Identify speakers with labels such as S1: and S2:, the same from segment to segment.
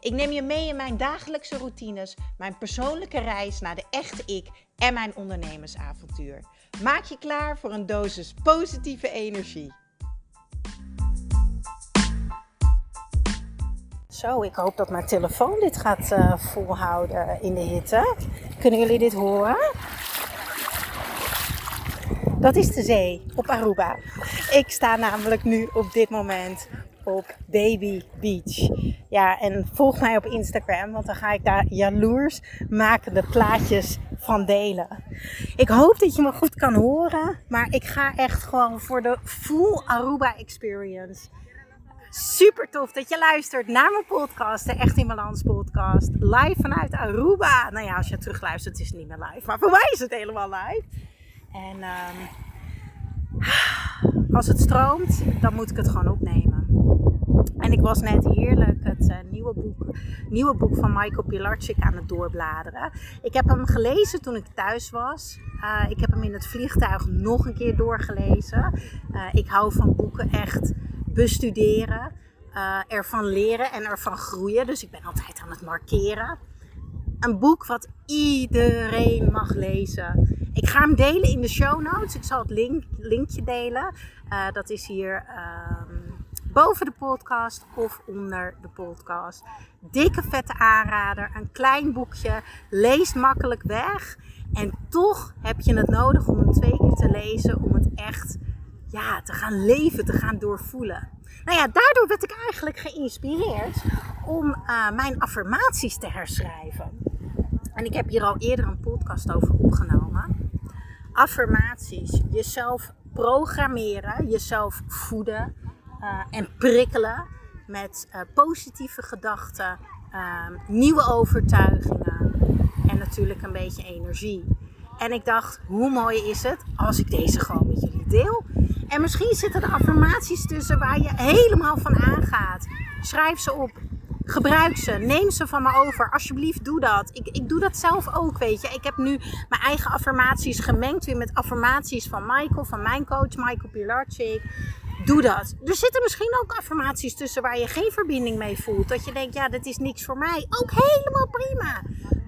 S1: Ik neem je mee in mijn dagelijkse routines, mijn persoonlijke reis naar de echte ik en mijn ondernemersavontuur. Maak je klaar voor een dosis positieve energie. Zo, ik hoop dat mijn telefoon dit gaat uh, volhouden in de hitte. Kunnen jullie dit horen? Dat is de zee op Aruba. Ik sta namelijk nu op dit moment op Baby Beach. Ja, en volg mij op Instagram, want dan ga ik daar jaloers makende plaatjes van delen. Ik hoop dat je me goed kan horen, maar ik ga echt gewoon voor de full Aruba experience. Super tof dat je luistert naar mijn podcast, de Echt in Balans podcast. Live vanuit Aruba. Nou ja, als je terugluistert is het niet meer live, maar voor mij is het helemaal live. En um, als het stroomt, dan moet ik het gewoon opnemen. En ik was net heerlijk het uh, nieuwe, boek, nieuwe boek van Michael Pilarczyk aan het doorbladeren. Ik heb hem gelezen toen ik thuis was. Uh, ik heb hem in het vliegtuig nog een keer doorgelezen. Uh, ik hou van boeken echt bestuderen, ervan leren en ervan groeien. Dus ik ben altijd aan het markeren. Een boek wat iedereen mag lezen. Ik ga hem delen in de show notes. Ik zal het link, linkje delen. dat is hier boven de podcast of onder de podcast. Dikke vette aanrader, een klein boekje, leest makkelijk weg. En toch heb je het nodig om hem twee keer te lezen om het echt ja, te gaan leven, te gaan doorvoelen. Nou ja, daardoor werd ik eigenlijk geïnspireerd om uh, mijn affirmaties te herschrijven. En ik heb hier al eerder een podcast over opgenomen. Affirmaties, jezelf programmeren, jezelf voeden, uh, en prikkelen met uh, positieve gedachten, uh, nieuwe overtuigingen en natuurlijk een beetje energie. En ik dacht, hoe mooi is het als ik deze gewoon met jullie deel? En misschien zitten er affirmaties tussen waar je helemaal van aangaat. Schrijf ze op. Gebruik ze. Neem ze van me over. Alsjeblieft, doe dat. Ik, ik doe dat zelf ook, weet je. Ik heb nu mijn eigen affirmaties gemengd weer met affirmaties van Michael, van mijn coach Michael Pilarczyk doe dat. Er zitten misschien ook affirmaties tussen waar je geen verbinding mee voelt. Dat je denkt, ja, dat is niks voor mij. Ook helemaal prima.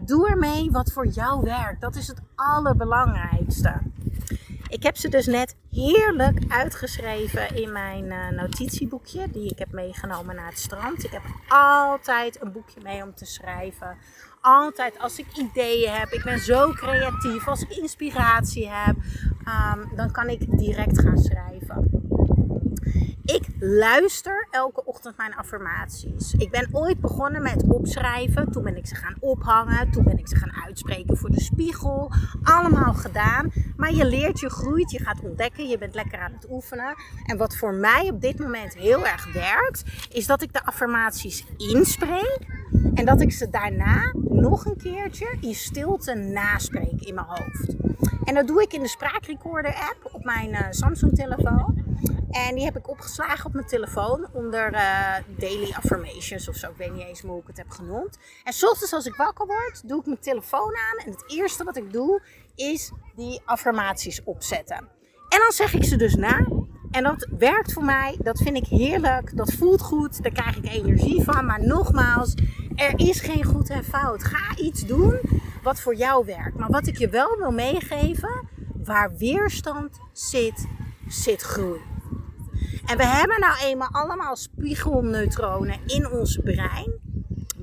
S1: Doe ermee wat voor jou werkt. Dat is het allerbelangrijkste. Ik heb ze dus net heerlijk uitgeschreven in mijn uh, notitieboekje, die ik heb meegenomen naar het strand. Ik heb altijd een boekje mee om te schrijven. Altijd als ik ideeën heb, ik ben zo creatief, als ik inspiratie heb, um, dan kan ik direct gaan schrijven. Ik luister elke ochtend mijn affirmaties. Ik ben ooit begonnen met opschrijven. Toen ben ik ze gaan ophangen. Toen ben ik ze gaan uitspreken voor de spiegel. Allemaal gedaan. Maar je leert, je groeit, je gaat ontdekken. Je bent lekker aan het oefenen. En wat voor mij op dit moment heel erg werkt, is dat ik de affirmaties inspreek. En dat ik ze daarna nog een keertje in stilte naspreek in mijn hoofd. En dat doe ik in de spraakrecorder app op mijn uh, Samsung telefoon. En die heb ik opgeslagen op mijn telefoon onder uh, Daily Affirmations of zo. Ik weet niet eens hoe ik het heb genoemd. En soms als ik wakker word, doe ik mijn telefoon aan. En het eerste wat ik doe, is die affirmaties opzetten. En dan zeg ik ze dus na. En dat werkt voor mij. Dat vind ik heerlijk. Dat voelt goed. Daar krijg ik energie van. Maar nogmaals, er is geen goed en fout. Ga iets doen wat voor jou werkt. Maar wat ik je wel wil meegeven, waar weerstand zit, zit groei. En we hebben nou eenmaal allemaal spiegelneutronen in ons brein.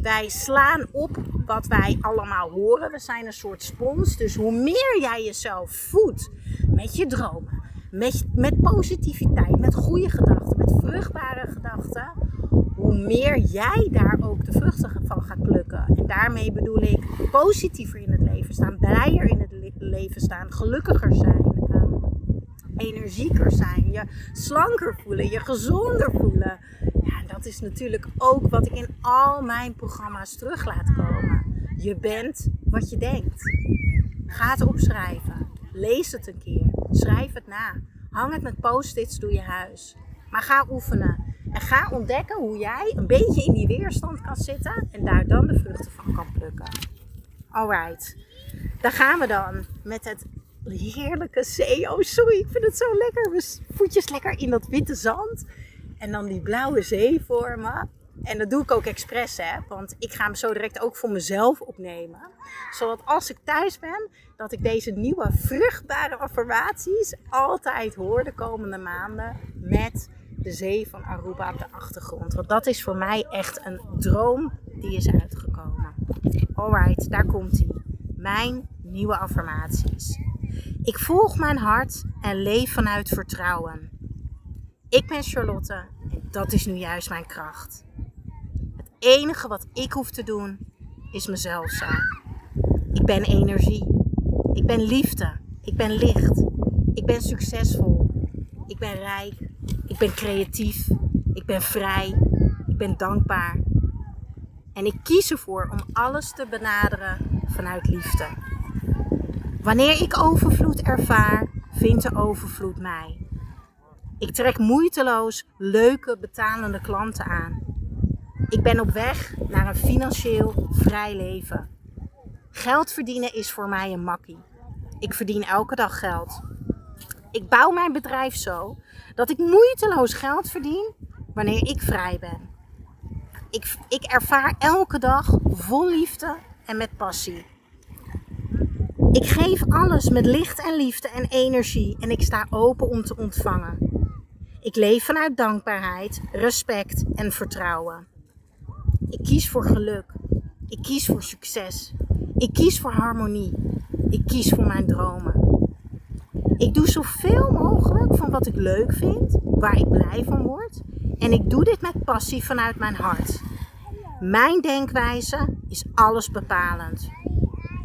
S1: Wij slaan op wat wij allemaal horen. We zijn een soort spons. Dus hoe meer jij jezelf voedt met je dromen, met, met positiviteit, met goede gedachten, met vruchtbare gedachten, hoe meer jij daar ook de vruchten van gaat plukken. En daarmee bedoel ik positiever in het leven staan, blijer in het leven staan, gelukkiger zijn energieker zijn, je slanker voelen, je gezonder voelen. Ja, dat is natuurlijk ook wat ik in al mijn programma's terug laat komen. Je bent wat je denkt. Ga het opschrijven. Lees het een keer. Schrijf het na. Hang het met post-its door je huis. Maar ga oefenen. En ga ontdekken hoe jij een beetje in die weerstand kan zitten en daar dan de vruchten van kan plukken. Alright. Daar gaan we dan met het heerlijke zee. Oh, sorry, ik vind het zo lekker. Mijn voetjes lekker in dat witte zand. En dan die blauwe zee vormen. En dat doe ik ook expres, hè. Want ik ga hem zo direct ook voor mezelf opnemen. Zodat als ik thuis ben, dat ik deze nieuwe vruchtbare affirmaties altijd hoor de komende maanden. Met de zee van Aruba op de achtergrond. Want dat is voor mij echt een droom die is uitgekomen. Alright, daar komt hij. Mijn nieuwe affirmaties. Ik volg mijn hart en leef vanuit vertrouwen. Ik ben Charlotte en dat is nu juist mijn kracht. Het enige wat ik hoef te doen is mezelf zijn. Ik ben energie. Ik ben liefde. Ik ben licht. Ik ben succesvol. Ik ben rijk. Ik ben creatief. Ik ben vrij. Ik ben dankbaar. En ik kies ervoor om alles te benaderen vanuit liefde. Wanneer ik overvloed ervaar, vindt de overvloed mij. Ik trek moeiteloos leuke betalende klanten aan. Ik ben op weg naar een financieel vrij leven. Geld verdienen is voor mij een makkie. Ik verdien elke dag geld. Ik bouw mijn bedrijf zo dat ik moeiteloos geld verdien wanneer ik vrij ben. Ik, ik ervaar elke dag vol liefde en met passie. Ik geef alles met licht en liefde en energie en ik sta open om te ontvangen. Ik leef vanuit dankbaarheid, respect en vertrouwen. Ik kies voor geluk. Ik kies voor succes. Ik kies voor harmonie. Ik kies voor mijn dromen. Ik doe zoveel mogelijk van wat ik leuk vind, waar ik blij van word. En ik doe dit met passie vanuit mijn hart. Mijn denkwijze is alles bepalend.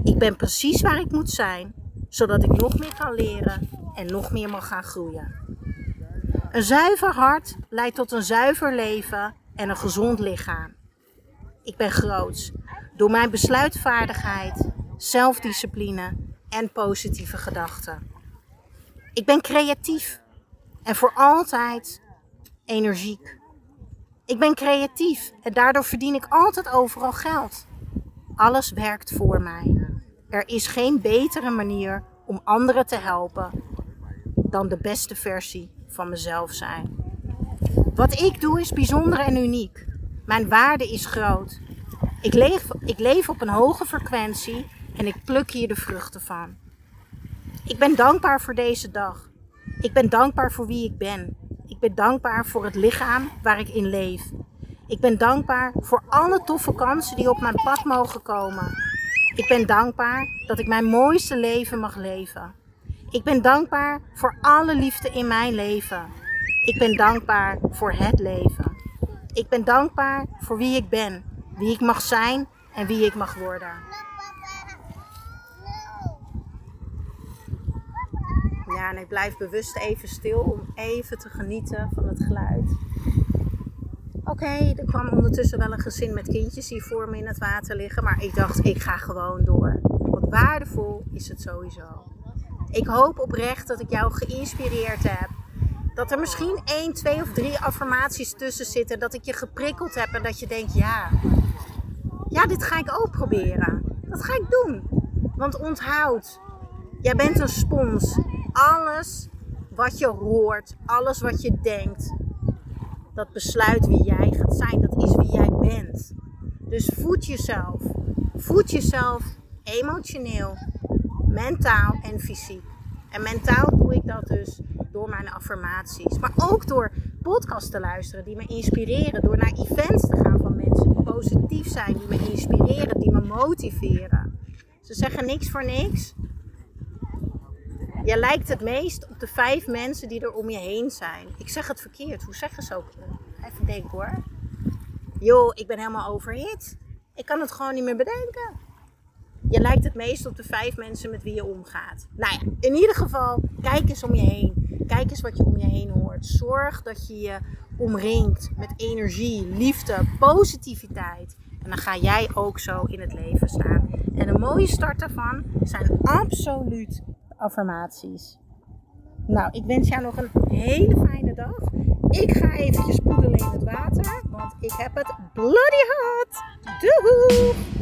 S1: Ik ben precies waar ik moet zijn, zodat ik nog meer kan leren en nog meer mag gaan groeien. Een zuiver hart leidt tot een zuiver leven en een gezond lichaam. Ik ben groots door mijn besluitvaardigheid, zelfdiscipline en positieve gedachten. Ik ben creatief en voor altijd energiek. Ik ben creatief en daardoor verdien ik altijd overal geld. Alles werkt voor mij. Er is geen betere manier om anderen te helpen dan de beste versie van mezelf zijn. Wat ik doe is bijzonder en uniek. Mijn waarde is groot. Ik leef, ik leef op een hoge frequentie en ik pluk hier de vruchten van. Ik ben dankbaar voor deze dag. Ik ben dankbaar voor wie ik ben. Ik ben dankbaar voor het lichaam waar ik in leef. Ik ben dankbaar voor alle toffe kansen die op mijn pad mogen komen. Ik ben dankbaar dat ik mijn mooiste leven mag leven. Ik ben dankbaar voor alle liefde in mijn leven. Ik ben dankbaar voor het leven. Ik ben dankbaar voor wie ik ben, wie ik mag zijn en wie ik mag worden. Ja, en ik blijf bewust even stil om even te genieten van het geluid. Oké, er kwam ondertussen wel een gezin met kindjes die voor me in het water liggen. Maar ik dacht, ik ga gewoon door. Want waardevol is het sowieso. Ik hoop oprecht dat ik jou geïnspireerd heb. Dat er misschien één, twee of drie affirmaties tussen zitten. Dat ik je geprikkeld heb en dat je denkt, ja, ja, dit ga ik ook proberen. Dat ga ik doen. Want onthoud, jij bent een spons. Alles wat je hoort, alles wat je denkt, dat besluit wie jij gaat zijn. Dat is wie jij bent. Dus voed jezelf. Voed jezelf emotioneel, mentaal en fysiek. En mentaal doe ik dat dus door mijn affirmaties. Maar ook door podcasts te luisteren die me inspireren. Door naar events te gaan van mensen die positief zijn, die me inspireren, die me motiveren. Ze zeggen niks voor niks. Je lijkt het meest op de vijf mensen die er om je heen zijn. Ik zeg het verkeerd. Hoe zeggen ze ook? Even denken hoor. Joh, ik ben helemaal overhit. Ik kan het gewoon niet meer bedenken. Je lijkt het meest op de vijf mensen met wie je omgaat. Nou ja, in ieder geval, kijk eens om je heen. Kijk eens wat je om je heen hoort. Zorg dat je je omringt met energie, liefde, positiviteit. En dan ga jij ook zo in het leven staan. En een mooie start daarvan zijn absoluut affirmaties. Nou, ik wens jou nog een hele fijne dag. Ik ga eventjes poedelen in het water, want ik heb het bloody hot. Doei!